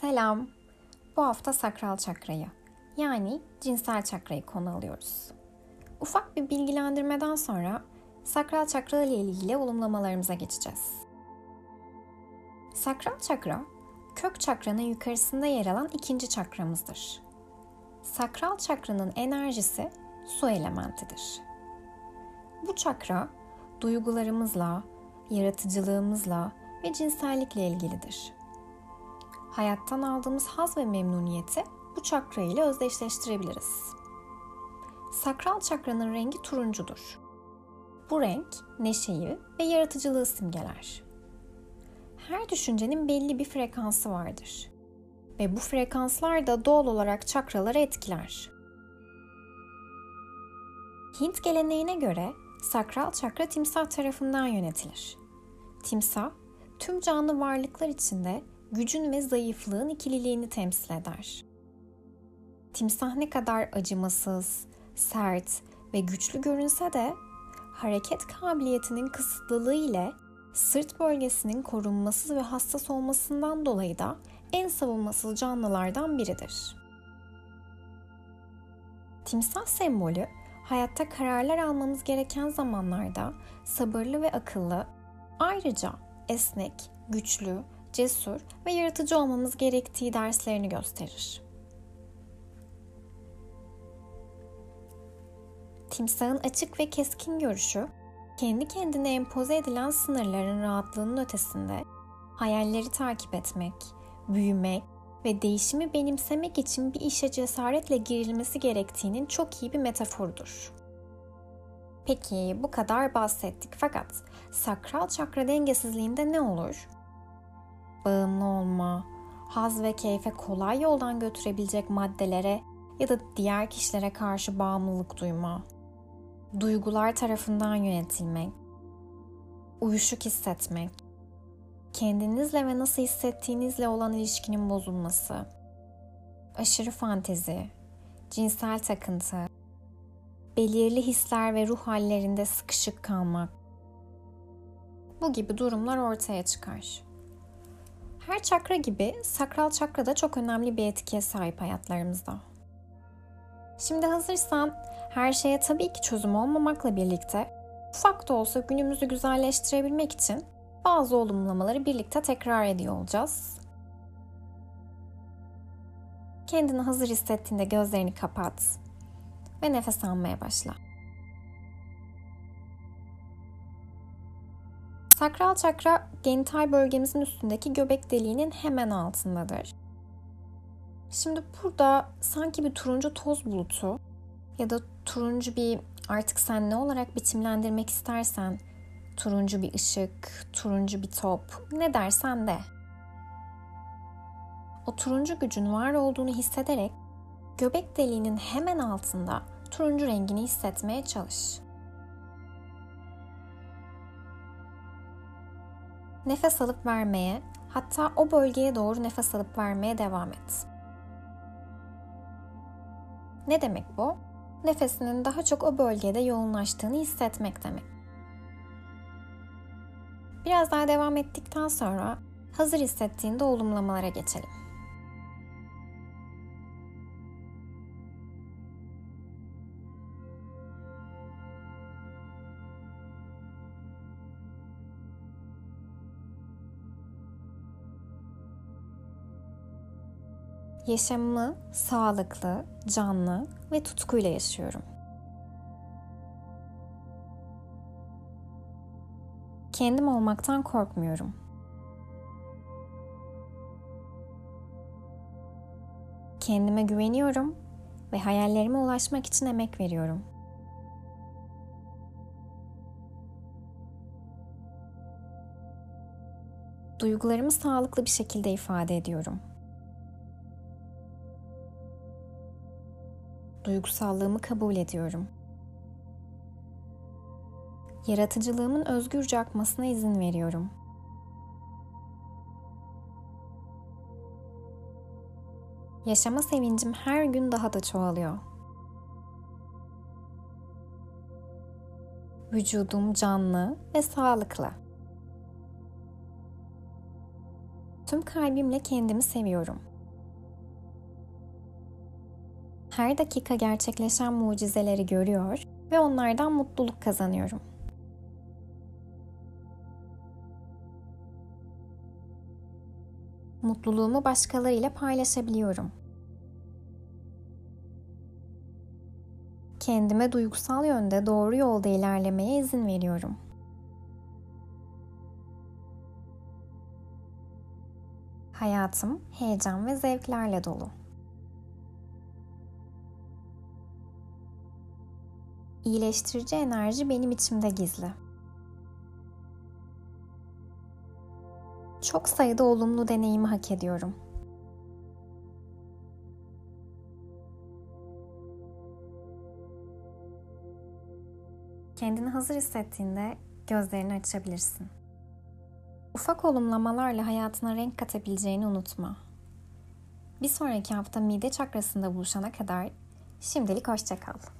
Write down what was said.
Selam. Bu hafta sakral çakrayı yani cinsel çakrayı konu alıyoruz. Ufak bir bilgilendirmeden sonra sakral çakra ile ilgili olumlamalarımıza geçeceğiz. Sakral çakra kök çakranın yukarısında yer alan ikinci çakramızdır. Sakral çakranın enerjisi su elementidir. Bu çakra duygularımızla, yaratıcılığımızla ve cinsellikle ilgilidir. Hayattan aldığımız haz ve memnuniyeti bu çakra ile özdeşleştirebiliriz. Sakral çakranın rengi turuncudur. Bu renk neşeyi ve yaratıcılığı simgeler. Her düşüncenin belli bir frekansı vardır. Ve bu frekanslar da doğal olarak çakraları etkiler. Hint geleneğine göre sakral çakra timsah tarafından yönetilir. Timsah, tüm canlı varlıklar içinde gücün ve zayıflığın ikililiğini temsil eder. Timsah ne kadar acımasız, sert ve güçlü görünse de hareket kabiliyetinin kısıtlılığı ile sırt bölgesinin korunmasız ve hassas olmasından dolayı da en savunmasız canlılardan biridir. Timsah sembolü hayatta kararlar almamız gereken zamanlarda sabırlı ve akıllı, ayrıca esnek, güçlü, cesur ve yaratıcı olmamız gerektiği derslerini gösterir. Timsahın açık ve keskin görüşü, kendi kendine empoze edilen sınırların rahatlığının ötesinde hayalleri takip etmek, büyümek ve değişimi benimsemek için bir işe cesaretle girilmesi gerektiğinin çok iyi bir metaforudur. Peki bu kadar bahsettik fakat sakral çakra dengesizliğinde ne olur? Bağımlı olma, haz ve keyfe kolay yoldan götürebilecek maddelere ya da diğer kişilere karşı bağımlılık duyma, duygular tarafından yönetilmek, uyuşuk hissetmek, kendinizle ve nasıl hissettiğinizle olan ilişkinin bozulması, aşırı fantezi, cinsel takıntı, belirli hisler ve ruh hallerinde sıkışık kalmak. Bu gibi durumlar ortaya çıkar. Her çakra gibi sakral çakra da çok önemli bir etkiye sahip hayatlarımızda. Şimdi hazırsan her şeye tabii ki çözüm olmamakla birlikte ufak da olsa günümüzü güzelleştirebilmek için bazı olumlamaları birlikte tekrar ediyor olacağız. Kendini hazır hissettiğinde gözlerini kapat ve nefes almaya başla. Sakral çakra genital bölgemizin üstündeki göbek deliğinin hemen altındadır. Şimdi burada sanki bir turuncu toz bulutu ya da turuncu bir artık sen ne olarak biçimlendirmek istersen turuncu bir ışık, turuncu bir top ne dersen de. O turuncu gücün var olduğunu hissederek göbek deliğinin hemen altında turuncu rengini hissetmeye çalış. Nefes alıp vermeye, hatta o bölgeye doğru nefes alıp vermeye devam et. Ne demek bu? Nefesinin daha çok o bölgede yoğunlaştığını hissetmek demek. Biraz daha devam ettikten sonra hazır hissettiğinde olumlamalara geçelim. Yaşamımı sağlıklı, canlı ve tutkuyla yaşıyorum. Kendim olmaktan korkmuyorum. Kendime güveniyorum ve hayallerime ulaşmak için emek veriyorum. Duygularımı sağlıklı bir şekilde ifade ediyorum. Duygusallığımı kabul ediyorum. Yaratıcılığımın özgürce akmasına izin veriyorum. Yaşama sevincim her gün daha da çoğalıyor. Vücudum canlı ve sağlıklı. Tüm kalbimle kendimi seviyorum. Her dakika gerçekleşen mucizeleri görüyor ve onlardan mutluluk kazanıyorum. Mutluluğumu başkalarıyla paylaşabiliyorum. Kendime duygusal yönde doğru yolda ilerlemeye izin veriyorum. Hayatım heyecan ve zevklerle dolu. İyileştirici enerji benim içimde gizli. Çok sayıda olumlu deneyimi hak ediyorum. Kendini hazır hissettiğinde gözlerini açabilirsin. Ufak olumlamalarla hayatına renk katabileceğini unutma. Bir sonraki hafta mide çakrasında buluşana kadar şimdilik hoşça kal.